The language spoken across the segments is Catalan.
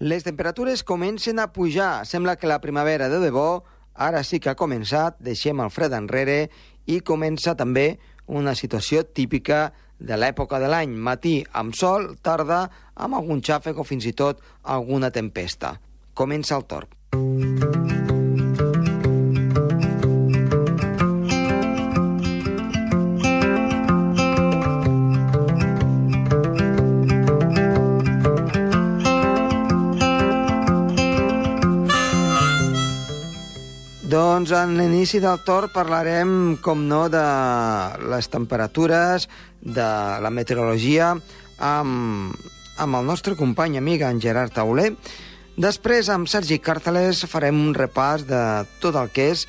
Les temperatures comencen a pujar. Sembla que la primavera de debò ara sí que ha començat, deixem el fred enrere i comença també una situació típica de l'època de l'any. Matí amb sol, tarda amb algun xàfec o fins i tot alguna tempesta. Comença el torb. Doncs en l'inici del torn parlarem, com no, de les temperatures, de la meteorologia, amb, amb el nostre company amic, en Gerard Tauler. Després, amb Sergi Càrteles, farem un repàs de tot el que és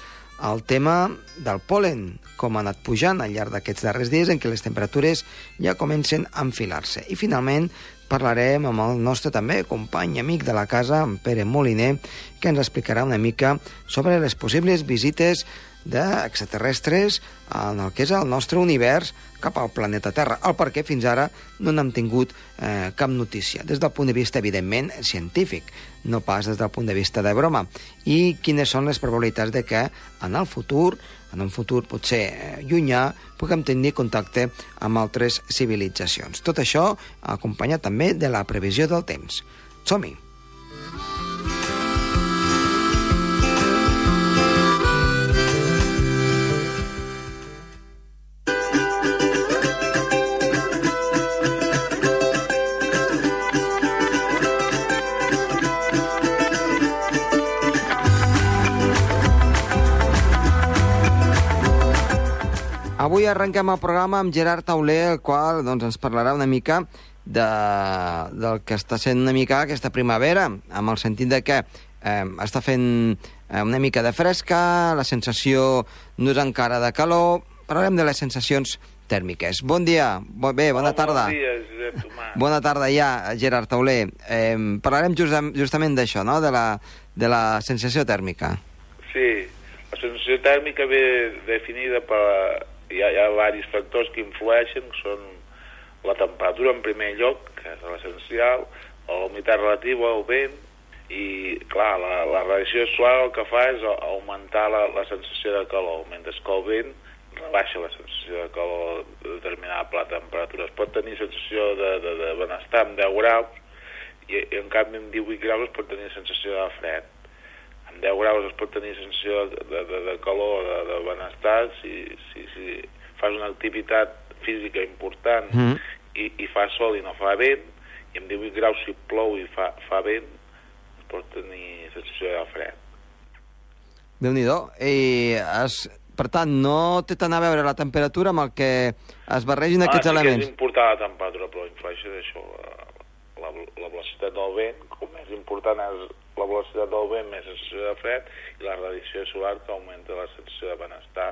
el tema del polen, com ha anat pujant al llarg d'aquests darrers dies en què les temperatures ja comencen a enfilar-se. I finalment parlarem amb el nostre també company amic de la casa, en Pere Moliner, que ens explicarà una mica sobre les possibles visites d'extraterrestres en el que és el nostre univers cap al planeta Terra, el perquè fins ara no n'hem tingut eh, cap notícia, des del punt de vista, evidentment, científic, no pas des del punt de vista de broma. I quines són les probabilitats de que en el futur, en un futur potser eh, llunyà, puguem tenir contacte amb altres civilitzacions. Tot això acompanyat també de la previsió del temps. Som-hi! Arrenquem el programa amb Gerard Tauler, el qual doncs, ens parlarà una mica de, del que està sent una mica aquesta primavera, amb el sentit de que eh, està fent eh, una mica de fresca, la sensació no és encara de calor, parlarem de les sensacions tèrmiques. Bon dia, bo, bé, bona Hola, tarda. Bon dia, Josep Tomàs. Bona tarda ja, Gerard Tauler. Eh, parlarem just, justament d'això, no? de, la, de la sensació tèrmica. Sí, la sensació tèrmica ve definida per... Hi ha, hi ha diversos factors que influeixen, que són la temperatura en primer lloc, que és l'essencial, la humitat relativa, el vent, i, clar, la, la radiació solar el que fa és augmentar la, la sensació de calor, mentre que el vent rebaixa la sensació de calor de determinable temperatura. Es pot tenir sensació de, de, de benestar amb 10 graus i, i en canvi amb 18 graus pot tenir sensació de fred. Amb 10 graus es pot tenir sensació de, de, de, calor, de, de benestar, si, si, si fas una activitat física important Mm. i, i fa sol i no fa vent, i amb 18 graus si plou i fa, fa vent, es pot tenir sensació de fred. déu nhi I es, per tant, no té tant a veure la temperatura amb el que es barregin aquests ah, sí elements. és important la temperatura, però influeix això, la, la, la velocitat del vent, com més important és la velocitat del vent, més sensació de fred, i la radiació solar que augmenta la sensació de benestar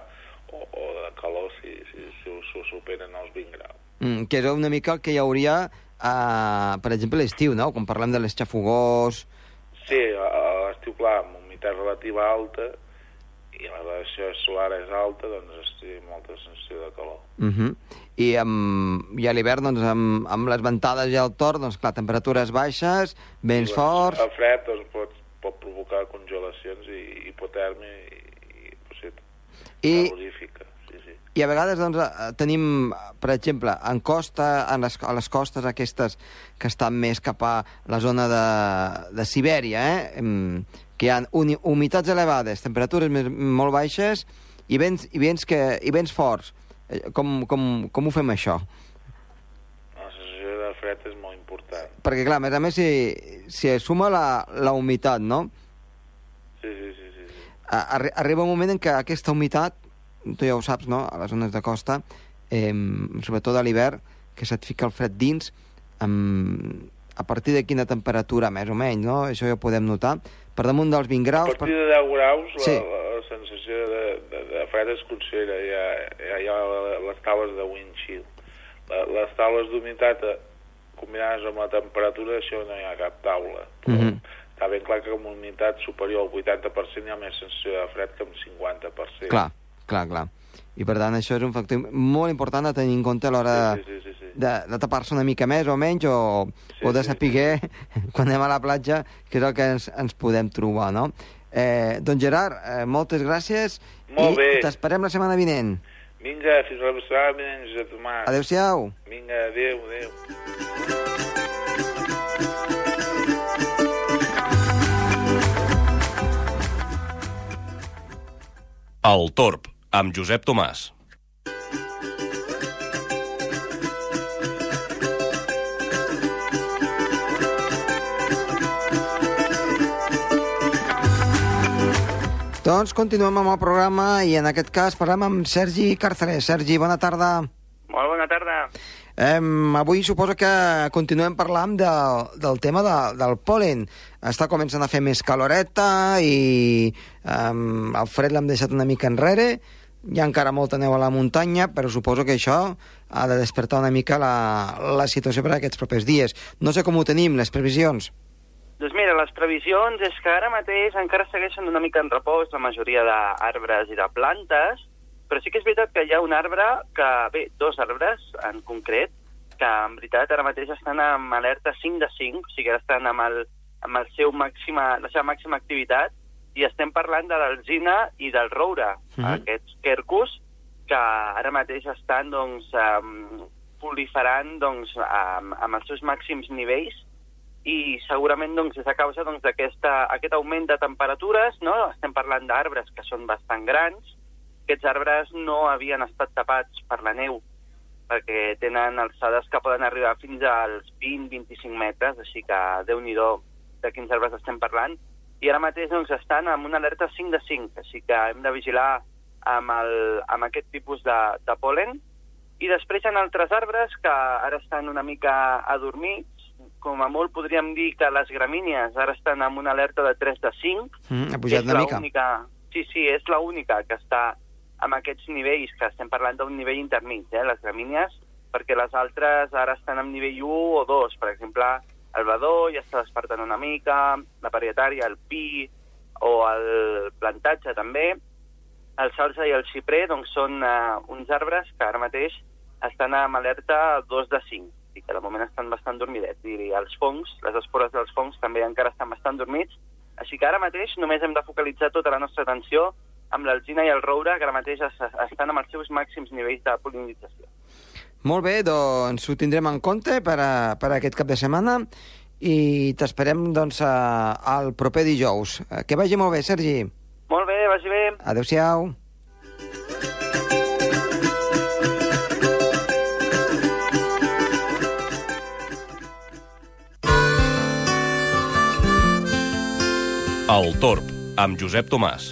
o, o de calor si, si, si, si superen els 20 graus. Mm, que és una mica el que hi hauria, uh, per exemple, l'estiu, no? Quan parlem de les xafogors... Sí, l'estiu, clar, amb humitat relativa alta i la radiació solar és alta, doncs es té molta sensació de calor. Uh -huh. I, amb, I a l'hivern, doncs, amb, amb les ventades i el tor, doncs, clar, temperatures baixes, vents I, forts... El fred doncs, pot, pot provocar congelacions i hipotèrmia i, i potser I, terrorífica. Sí, sí. I a vegades doncs, eh, tenim, per exemple, en costa, en les, a les costes aquestes que estan més cap a la zona de, de Sibèria, eh? que hi ha uni, humitats elevades, temperatures més, molt baixes i vents, i vents, que, i vents forts. Eh, Com, com, com ho fem, això? La sensació de fred és molt important. Perquè, clar, a més a més, si, si es suma la, la humitat, no? Sí, sí, sí. sí, arri arriba un moment en què aquesta humitat, tu ja ho saps, no?, a les zones de costa, eh, sobretot a l'hivern, que se't fica el fred dins, amb, a partir de quina temperatura, més o menys, no? Això ja ho podem notar. Per damunt dels 20 A graus... partir de 10 graus la, Sí. la, la sensació de, de, de fred es considera, ha, hi ha les taules de wind chill. La, les taules d'humitat eh, combinades amb la temperatura, això no hi ha cap taula. Però Mhm. Està ben clar que amb una humitat superior al 80% hi ha més sensació de fred que amb 50%. Clar, clar, clar. I per tant això és un factor molt important a tenir en compte a l'hora Sí, sí, sí, sí, sí. de, de tapar-se una mica més o menys, o, sí, o de saber, sí. quan anem a la platja, que és el que ens, ens podem trobar, no? Eh, doncs Gerard, eh, moltes gràcies Molt i t'esperem la setmana vinent. Vinga, fins a la setmana vinent, Josep Tomàs. Adéu-siau. Vinga, adéu, adéu. El Torb, amb Josep Tomàs. Doncs continuem amb el programa i en aquest cas parlem amb Sergi Càrceres. Sergi, bona tarda. Molt bona tarda. Em, avui suposo que continuem parlant de, del tema de, del pol·len. Està començant a fer més caloreta i em, el fred l'hem deixat una mica enrere. Hi ha encara molta neu a la muntanya, però suposo que això ha de despertar una mica la, la situació per aquests propers dies. No sé com ho tenim, les previsions. Doncs mira, les previsions és que ara mateix encara segueixen una mica en repòs la majoria d'arbres i de plantes, però sí que és veritat que hi ha un arbre, que bé, dos arbres en concret, que en veritat ara mateix estan amb alerta 5 de 5, o sigui, ara estan amb, el, amb el seu màxima, la seva màxima activitat, i estem parlant de l'alzina i del roure, Mhm. aquests quercus, que ara mateix estan doncs, um, proliferant doncs, amb, amb els seus màxims nivells i segurament doncs, és a causa doncs, d'aquest aquest augment de temperatures, no? estem parlant d'arbres que són bastant grans, aquests arbres no havien estat tapats per la neu, perquè tenen alçades que poden arribar fins als 20-25 metres, així que déu nhi de quins arbres estem parlant, i ara mateix doncs, estan amb una alerta 5 de 5, així que hem de vigilar amb, el, amb aquest tipus de, de pol·len, i després hi ha altres arbres que ara estan una mica adormits, com a molt podríem dir que les gramínies ara estan amb una alerta de 3 de 5. Mm, ha pujat una la mica. Única... Sí, sí, és l'única que està amb aquests nivells, que estem parlant d'un nivell intermig, eh, les gramínies, perquè les altres ara estan en nivell 1 o 2. Per exemple, el badó ja està despertant una mica, la parietària, el pi o el plantatge també. El salsa i el xiprer doncs, són uh, uns arbres que ara mateix estan amb alerta 2 de 5 i que de moment estan bastant dormidets. I els fongs, les espores dels fongs també encara estan bastant dormits, així que ara mateix només hem de focalitzar tota la nostra atenció amb l'alzina i el roure, que ara mateix es, estan amb els seus màxims nivells de polinització. Molt bé, doncs ho tindrem en compte per, a, per a aquest cap de setmana i t'esperem doncs, a, al proper dijous. Que vagi molt bé, Sergi. Molt bé, vagi bé. Adéu-siau. El Torb, amb Josep Tomàs.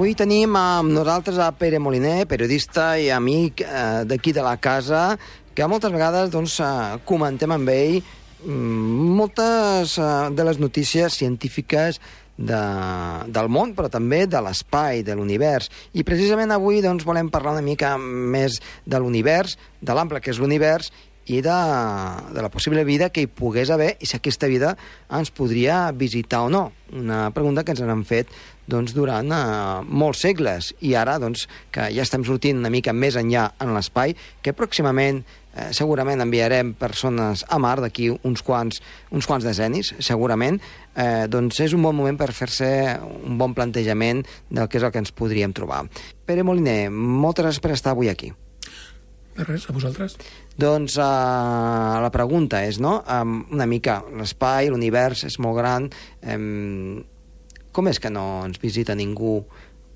Avui tenim amb nosaltres a Pere Moliner, periodista i amic eh, d'aquí de la casa, que moltes vegades doncs, eh, comentem amb ell mm, moltes eh, de les notícies científiques de, del món, però també de l'espai, de l'univers. I precisament avui doncs, volem parlar una mica més de l'univers, de l'ample que és l'univers, i de, de la possible vida que hi pogués haver i si aquesta vida ens podria visitar o no. Una pregunta que ens han fet doncs, durant eh, molts segles i ara doncs, que ja estem sortint una mica més enllà en l'espai, que pròximament eh, segurament enviarem persones a Mar d'aquí uns quants, uns quants decennis, segurament, eh, doncs és un bon moment per fer-se un bon plantejament del que és el que ens podríem trobar. Pere Moliner, moltes gràcies per estar avui aquí. De res, a vosaltres. Doncs uh, la pregunta és, no?, um, una mica, l'espai, l'univers és molt gran, um, com és que no ens visita ningú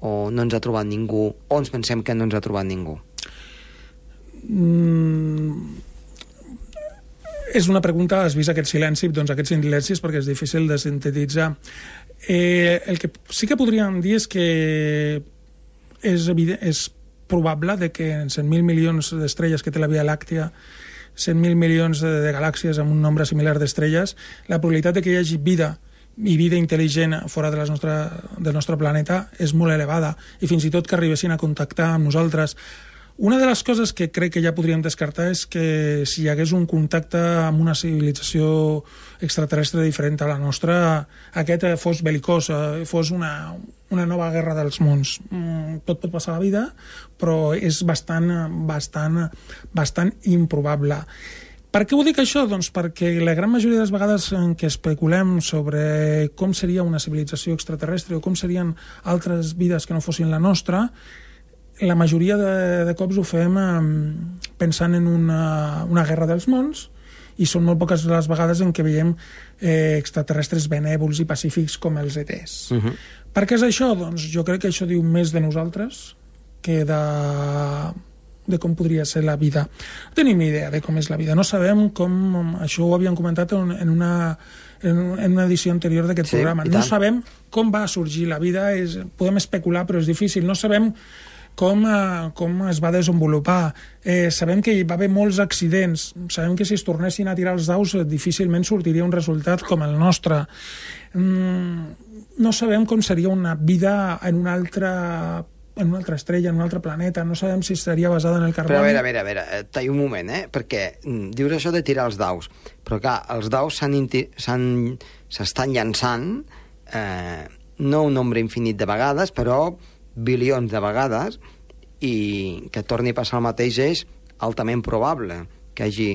o no ens ha trobat ningú o ens pensem que no ens ha trobat ningú? Mm, és una pregunta, has vist aquest silenci, doncs aquests silencis perquè és difícil de sintetitzar. Eh, el que sí que podríem dir és que és, evident, és probable de que en 100.000 milions d'estrelles que té la Via Làctea 100.000 milions de, de galàxies amb un nombre similar d'estrelles, la probabilitat de que hi hagi vida i vida intel·ligent fora de les nostre, del nostre planeta és molt elevada i fins i tot que arribessin a contactar amb nosaltres. Una de les coses que crec que ja podríem descartar és que si hi hagués un contacte amb una civilització extraterrestre diferent a la nostra, aquest eh, fos belicós, eh, fos una, una nova guerra dels mons. Mm, Tot pot passar a la vida, però és bastant, bastant, bastant improbable. Per què ho dic això? Doncs perquè la gran majoria de les vegades en què especulem sobre com seria una civilització extraterrestre o com serien altres vides que no fossin la nostra, la majoria de, de cops ho fem eh, pensant en una, una guerra dels mons i són molt poques les vegades en què veiem eh, extraterrestres benèvols i pacífics com els ETs. Uh -huh. Per què és això? Doncs jo crec que això diu més de nosaltres que de, de com podria ser la vida. No tenim ni idea de com és la vida. No sabem com... Això ho havíem comentat en, una en, una edició anterior d'aquest Sí, programa. No sabem com va sorgir la vida, és, podem especular, però és difícil. No sabem com, eh, com es va desenvolupar. Eh, sabem que hi va haver molts accidents. Sabem que si es tornessin a tirar els daus eh, difícilment sortiria un resultat com el nostre. Mm, no sabem com seria una vida en una altra en una altra estrella, en un altre planeta, no sabem si estaria basada en el carboni. Però a veure, a veure, a veure, eh, talla un moment, eh? Perquè mm, dius això de tirar els daus, però clar, els daus s'estan llançant eh, no un nombre infinit de vegades, però bilions de vegades, i que torni a passar el mateix és altament probable que hi hagi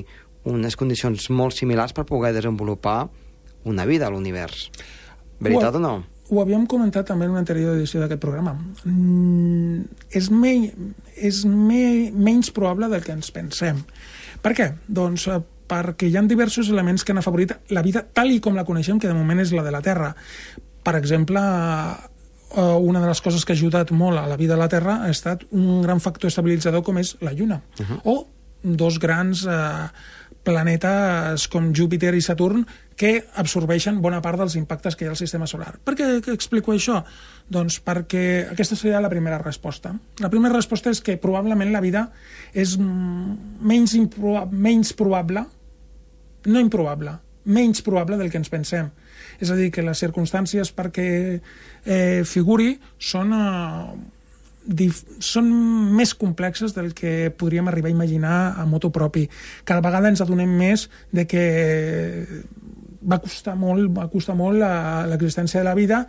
unes condicions molt similars per poder desenvolupar una vida a l'univers. Veritat o no? Ho havíem comentat també en una anterior edició d'aquest programa. Mm, és me, és me, menys probable del que ens pensem. Per què? Doncs eh, perquè hi ha diversos elements que han afavorit la vida tal i com la coneixem, que de moment és la de la Terra. Per exemple, una de les coses que ha ajudat molt a la vida a la Terra ha estat un gran factor estabilitzador com és la Lluna. Uh -huh. O dos grans eh, planetes com Júpiter i Saturn que absorbeixen bona part dels impactes que hi ha al sistema solar. Per què explico això? Doncs perquè aquesta seria la primera resposta. La primera resposta és que probablement la vida és menys, improba menys probable, no improbable, menys probable del que ens pensem. És a dir, que les circumstàncies perquè eh, figuri són... Eh, són més complexes del que podríem arribar a imaginar a moto propi. Cada vegada ens adonem més de que va costar molt, va costar molt l'existència de la vida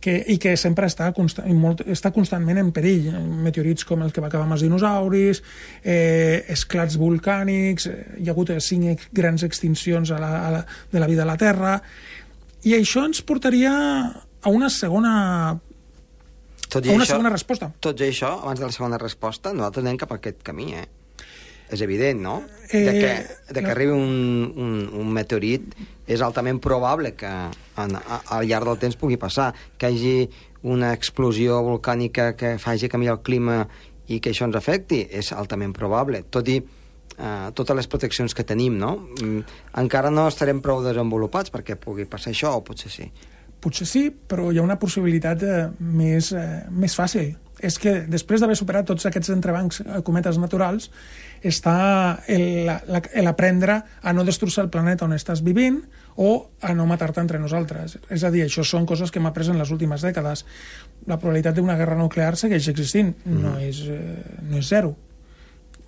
que, i que sempre està, consta, molt, està constantment en perill. Meteorits com el que va acabar amb els dinosauris, eh, esclats volcànics, eh, hi ha hagut cinc grans extincions a la, a la, de la vida a la Terra, i això ens portaria a una segona, Tot a una segona resposta. Tot i això, abans de la segona resposta, nosaltres anem cap a aquest camí, eh? És evident, no? Eh, de que, de que no. arribi un, un, un meteorit és altament probable que en, a, al llarg del temps pugui passar, que hi hagi una explosió volcànica que faci canviar el clima i que això ens afecti, és altament probable, tot i eh, totes les proteccions que tenim, no? Mm, encara no estarem prou desenvolupats perquè pugui passar això, o potser sí. Potser sí, però hi ha una possibilitat eh, més, eh, més fàcil. És que després d'haver superat tots aquests entrebancs eh, cometes naturals, està l'aprendre a no destrossar el planeta on estàs vivint o a no matar-te entre nosaltres. És a dir, això són coses que hem après en les últimes dècades. La probabilitat d'una guerra nuclear segueix existint, no, és, eh, no és zero.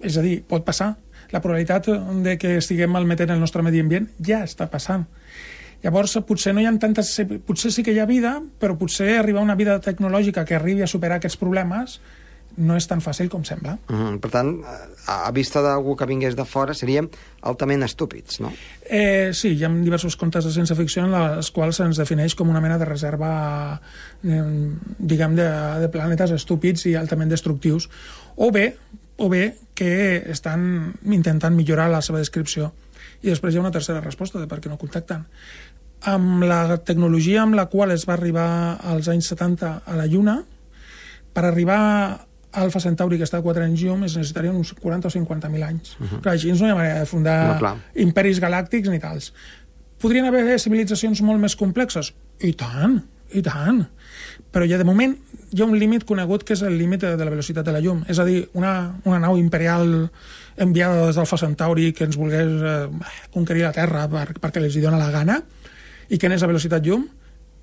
És a dir, pot passar. La probabilitat de que estiguem malmetent el nostre medi ambient ja està passant. Llavors, potser no hi ha tantes... Potser sí que hi ha vida, però potser arribar a una vida tecnològica que arribi a superar aquests problemes no és tan fàcil com sembla. Mm, per tant, a, a vista d'algú que vingués de fora, seríem altament estúpids, no? Eh, sí, hi ha diversos contes de ciència ficció en les quals se'ns defineix com una mena de reserva, eh, diguem, de, de planetes estúpids i altament destructius. O bé, o bé que estan intentant millorar la seva descripció. I després hi ha una tercera resposta de per què no contacten. Amb la tecnologia amb la qual es va arribar als anys 70 a la Lluna, per arribar a Alfa Centauri, que està a 4 anys llum, es necessitarien uns 40 o 50.000 anys. Uh -huh. Clar, així no hi ha manera de fundar Mhm. No, clar. imperis galàctics ni tals. Podrien haver civilitzacions molt més complexes? I tant, i tant. Però ja de moment hi ha un límit conegut que és el límit de, la velocitat de la llum. És a dir, una, una nau imperial enviada des d'Alfa Centauri que ens volgués eh, conquerir la Terra per, perquè els hi dona la gana i que anés a velocitat llum,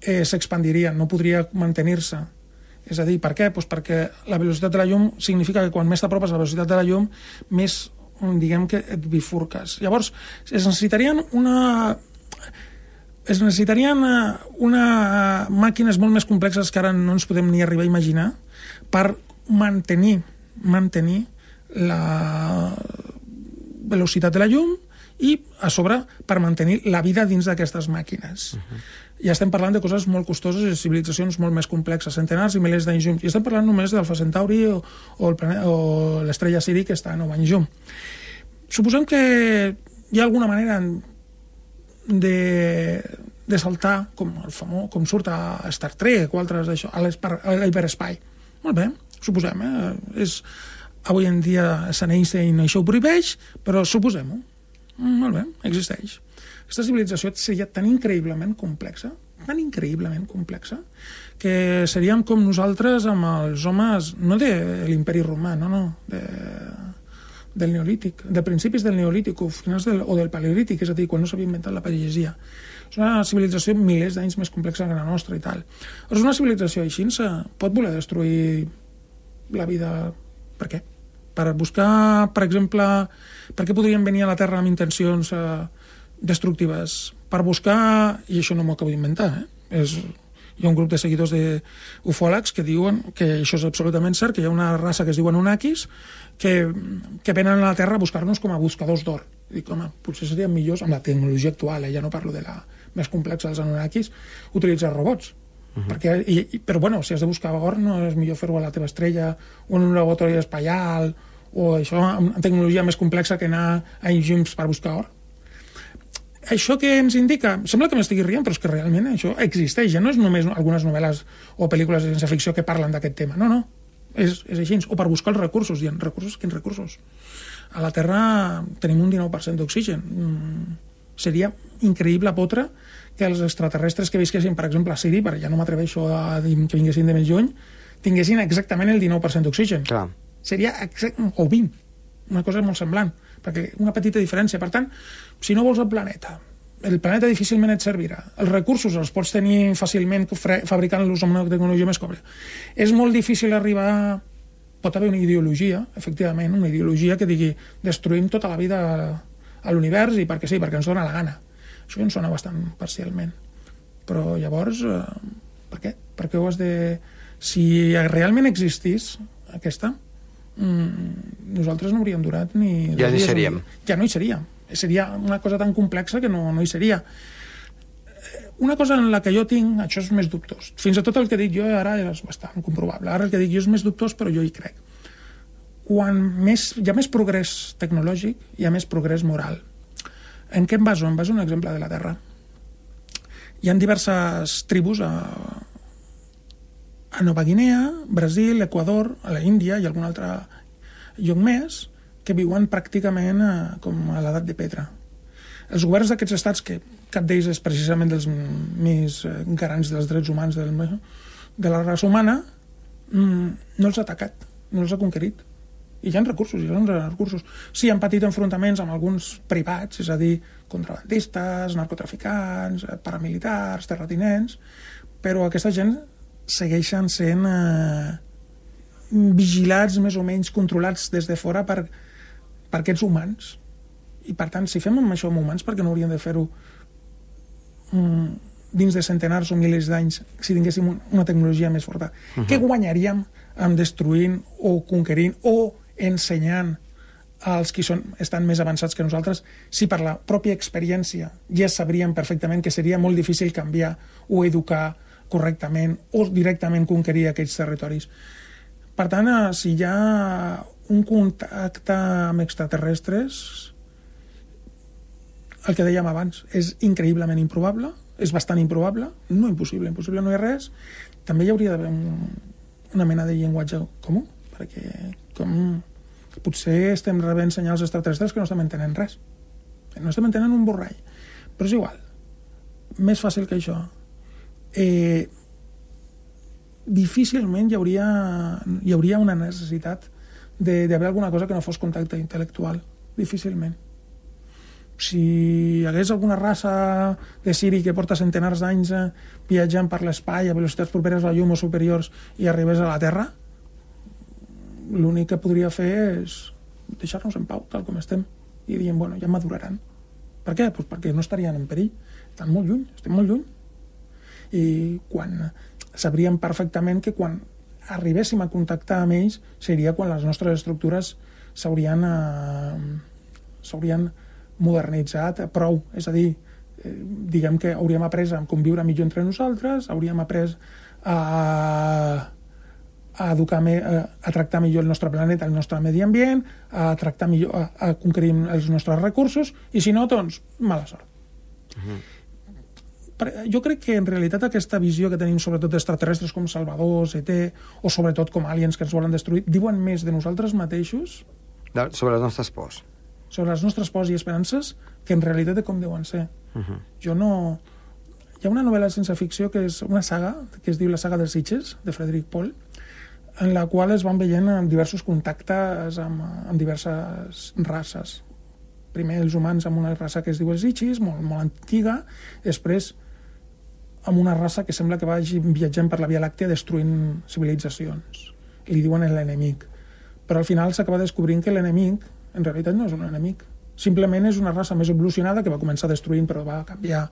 eh, s'expandiria, no podria mantenir-se. És a dir, per què? Pues perquè la velocitat de la llum significa que quan més t'apropes a la velocitat de la llum, més, diguem que et bifurques. Llavors, es necessitarien una es necessitarien eh, una màquines molt més complexes que ara no ens podem ni arribar a imaginar per mantenir mantenir la velocitat de la llum i, a sobre, per mantenir la vida dins d'aquestes màquines. Uh -huh. Ja estem parlant de coses molt costoses i civilitzacions molt més complexes, centenars i milers d'anys llum. I estem parlant només d'Alfa Centauri o, o l'estrella Siri, que està a 9 anys llum. Suposem que hi ha alguna manera de, de saltar, com, el famós, com surt a Star Trek o altres d'això, a l'hiperespai. Molt bé, suposem, eh? És, avui en dia Sant Einstein això ho prohibeix, però suposem-ho. Mm, molt bé, existeix. Aquesta civilització seria tan increïblement complexa, tan increïblement complexa, que seríem com nosaltres amb els homes, no de l'imperi romà, no, no, de, del neolític, de principis del neolític o finals del, o del paleolític, és a dir, quan no s'havia inventat la pagesia. És una civilització milers d'anys més complexa que la nostra i tal. És una civilització així se pot voler destruir la vida... Per què? Per buscar, per exemple, per què podrien venir a la Terra amb intencions eh, destructives? Per buscar, i això no m'ho acabo d'inventar, eh? és, hi ha un grup de seguidors d'ufòlegs que diuen que això és absolutament cert, que hi ha una raça que es diuen unakis que, que venen a la Terra a buscar-nos com a buscadors d'or. Dic, home, potser serien millors, amb la tecnologia actual, eh? ja no parlo de la més complexa dels anunnakis, utilitzar robots. Uh -huh. perquè, i, i, però bueno, si has de buscar or no és millor fer-ho a la teva estrella o en un laboratori espaial o això amb tecnologia més complexa que anar a enzims per buscar or això que ens indica, sembla que m'estigui rient, però és que realment això existeix, ja no és només algunes novel·les o pel·lícules de ciència ficció que parlen d'aquest tema, no, no, és, és així, o per buscar els recursos, dient, recursos, quins recursos? A la Terra tenim un 19% d'oxigen, mm, seria increïble potre que els extraterrestres que visquessin, per exemple, a Siri, perquè ja no m'atreveixo a dir que vinguessin de més lluny, tinguessin exactament el 19% d'oxigen. Seria exact, o 20, una cosa molt semblant, perquè una petita diferència. Per tant, si no vols el planeta, el planeta difícilment et servirà. Els recursos els pots tenir fàcilment fabricant-los amb una tecnologia més cobre. És molt difícil arribar... Pot haver una ideologia, efectivament, una ideologia que digui destruïm tota la vida a l'univers i perquè sí, perquè ens dona la gana això em sona bastant parcialment. Però llavors, eh, per què? Per què ho has de... Si realment existís aquesta, mm, nosaltres no hauríem durat ni... Ja hi seríem. Ja no hi seríem. Seria una cosa tan complexa que no, no hi seria. Una cosa en la que jo tinc, això és més dubtós. Fins i tot el que dic jo ara és bastant comprovable. Ara el que dic jo és més dubtós, però jo hi crec. Quan més, hi ha més progrés tecnològic, hi ha més progrés moral en què em baso? Em baso un exemple de la Terra. Hi ha diverses tribus a, a Nova Guinea, Brasil, Equador, a la Índia i algun altre lloc més, que viuen pràcticament a, eh, com a l'edat de pedra. Els governs d'aquests estats, que cap d'ells és precisament dels més eh, garants dels drets humans del, de la raça humana, mm, no els ha atacat, no els ha conquerit i hi ha recursos, hi ha recursos. Sí, han patit enfrontaments amb alguns privats, és a dir, contrabandistes, narcotraficants, eh, paramilitars, terratinents, però aquesta gent segueixen sent eh, vigilats més o menys controlats des de fora per, per aquests humans. I per tant, si fem amb això amb humans, per què no hauríem de fer-ho mm, dins de centenars o milers d'anys si tinguéssim una tecnologia més forta? Uh -huh. Què guanyaríem amb destruint o conquerint o ensenyant als qui són, estan més avançats que nosaltres, si per la pròpia experiència ja sabríem perfectament que seria molt difícil canviar o educar correctament o directament conquerir aquells territoris. Per tant, eh, si hi ha un contacte amb extraterrestres, el que dèiem abans, és increïblement improbable, és bastant improbable, no impossible, impossible no hi ha res, també hi hauria d'haver un, una mena de llenguatge comú, perquè com potser estem rebent senyals extraterrestres que no estem entenent res. No estem entenent un borrall. Però és igual. Més fàcil que això. Eh, difícilment hi hauria, hi hauria una necessitat d'haver alguna cosa que no fos contacte intel·lectual. Difícilment. si hi hagués alguna raça de Siri que porta centenars d'anys eh, viatjant per l'espai a velocitats properes a la llum o superiors i arribés a la Terra, l'únic que podria fer és deixar-nos en pau, tal com estem, i dient, bueno, ja maduraran. Per què? Pues perquè no estarien en perill. Estan molt lluny, estem molt lluny. I quan sabríem perfectament que quan arribéssim a contactar amb ells seria quan les nostres estructures s'haurien eh, modernitzat prou, és a dir, eh, diguem que hauríem après a conviure millor entre nosaltres, hauríem après a, a, educar me, a, a tractar millor el nostre planeta, el nostre medi ambient, a tractar millor, a, a conquerir els nostres recursos, i si no, doncs, mala sort. Uh -huh jo crec que en realitat aquesta visió que tenim sobretot d'extraterrestres com salvadors, ET, o sobretot com aliens que ens volen destruir, diuen més de nosaltres mateixos... De, sobre les nostres pors. Sobre les nostres pors i esperances que en realitat de com deuen ser. Uh -huh. Jo no... Hi ha una novel·la sense ficció que és una saga, que es diu La saga dels Sitges, de Frederic Paul, en la qual es van veient en diversos contactes amb, amb diverses races. Primer els humans amb una raça que es diu els Ichis, molt, molt antiga, després amb una raça que sembla que vagi viatjant per la Via Làctea destruint civilitzacions. Li diuen l'enemic. Però al final s'acaba descobrint que l'enemic en realitat no és un enemic. Simplement és una raça més evolucionada que va començar destruint però va canviar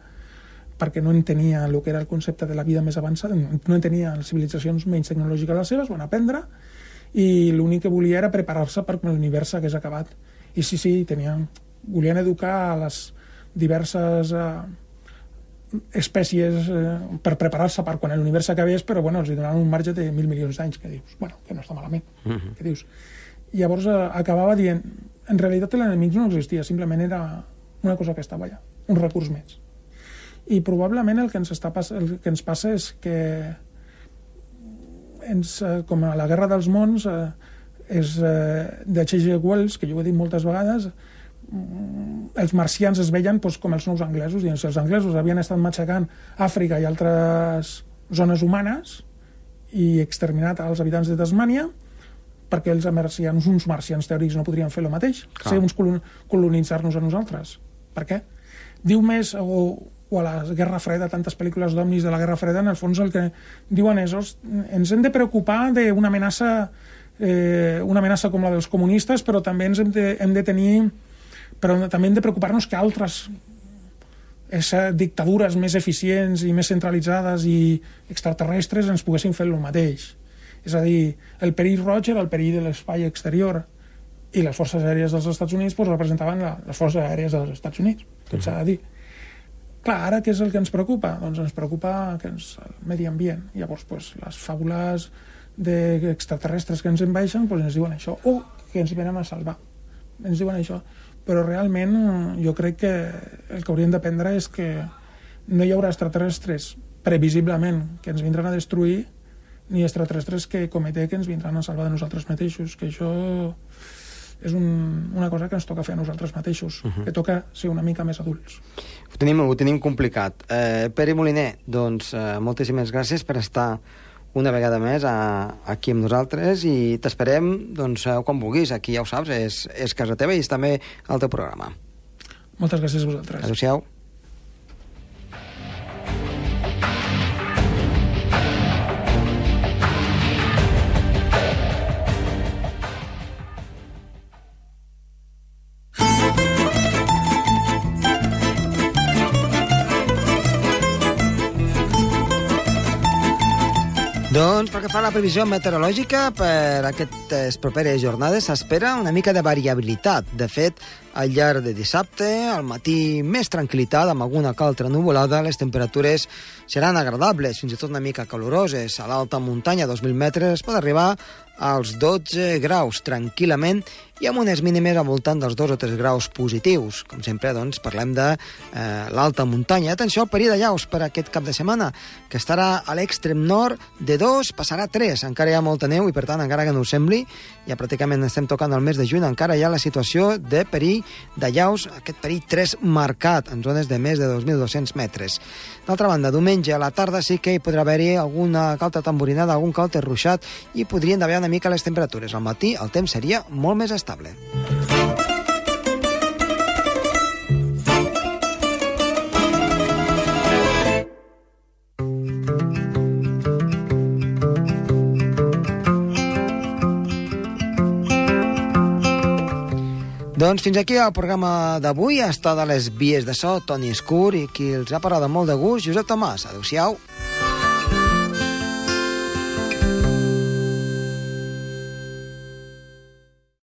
perquè no entenia el que era el concepte de la vida més avançada, no entenia les civilitzacions menys tecnològiques les seves, van aprendre i l'únic que volia era preparar-se per l'univers s'hagués acabat. I sí, sí, tenien, volien educar a les diverses eh, espècies eh, per preparar-se per quan l'univers s'acabés, però bueno, els donaven un marge de mil milions d'anys, que dius, bueno, que no està malament, uh mhm. -huh. que dius. I llavors eh, acabava dient, en realitat l'enemic no existia, simplement era una cosa que estava allà, un recurs més. I probablement el que ens, està el que ens passa és que ens, eh, com a la Guerra dels Mons eh, és eh, de H.G. Wells, que jo ho he dit moltes vegades, els marcians es veien doncs, com els nous anglesos, i si els anglesos havien estat matxacant Àfrica i altres zones humanes i exterminat als habitants de Tasmània, perquè els marcians, uns marcians teòrics no podrien fer el mateix, Clar. ser uns colonitzar-nos a nosaltres. Per què? Diu més, o, o a la Guerra Freda, tantes pel·lícules d'omnis de la Guerra Freda, en el fons el que diuen és ens hem de preocupar d'una amenaça eh, una amenaça com la dels comunistes, però també ens hem de, hem de tenir però també hem de preocupar-nos que altres dictadures més eficients i més centralitzades i extraterrestres ens poguessin fer el mateix. És a dir, el perill roig era el perill de l'espai exterior i les forces aèries dels Estats Units pues, representaven la, les forces aèries dels Estats Units, tot s'ha de dir. Clar, ara què és el que ens preocupa? Doncs ens preocupa que ens, el medi ambient. Llavors, pues, les fàbules d'extraterrestres que ens envaixen pues, ens diuen això, o que ens venen a salvar. Ens diuen això però realment eh, jo crec que el que hauríem d'aprendre és que no hi haurà extraterrestres previsiblement que ens vindran a destruir ni extraterrestres que cometé que ens vindran a salvar de nosaltres mateixos, que això és un, una cosa que ens toca fer a nosaltres mateixos, uh -huh. que toca ser una mica més adults. Ho tenim, ho tenim complicat. Eh, Pere Moliner, doncs eh, moltíssimes gràcies per estar una vegada més a, aquí amb nosaltres i t'esperem doncs, quan vulguis. Aquí ja ho saps, és, és casa teva i és també el teu programa. Moltes gràcies a vosaltres. Adéu-siau. Que fa a la previsió meteorològica, per aquestes properes jornades s'espera una mica de variabilitat. De fet, al llarg de dissabte, al matí més tranquil·litat, amb alguna caltra nuvolada, les temperatures seran agradables, fins i tot una mica caloroses. A l'alta muntanya, a 2.000 metres, es pot arribar als 12 graus tranquil·lament i amb unes mínimes al voltant dels 2 o 3 graus positius. Com sempre, doncs, parlem de eh, l'alta muntanya. Atenció al període de llaus per aquest cap de setmana, que estarà a l'extrem nord de 2, passarà a 3. Encara hi ha molta neu i, per tant, encara que no ho sembli, ja pràcticament estem tocant el mes de juny, encara hi ha la situació de perill de llaus, aquest perill 3 marcat en zones de més de 2.200 metres. D'altra banda, diumenge a la tarda sí que hi podrà haver-hi alguna calta tamborinada, algun calte ruixat i podrien davar una mica les temperatures. Al matí el temps seria molt més estable. Doncs fins aquí el programa d'avui. Està de les vies de so, Toni Escur, i qui els ha parlat molt de gust, Josep Tomàs. Adéu-siau.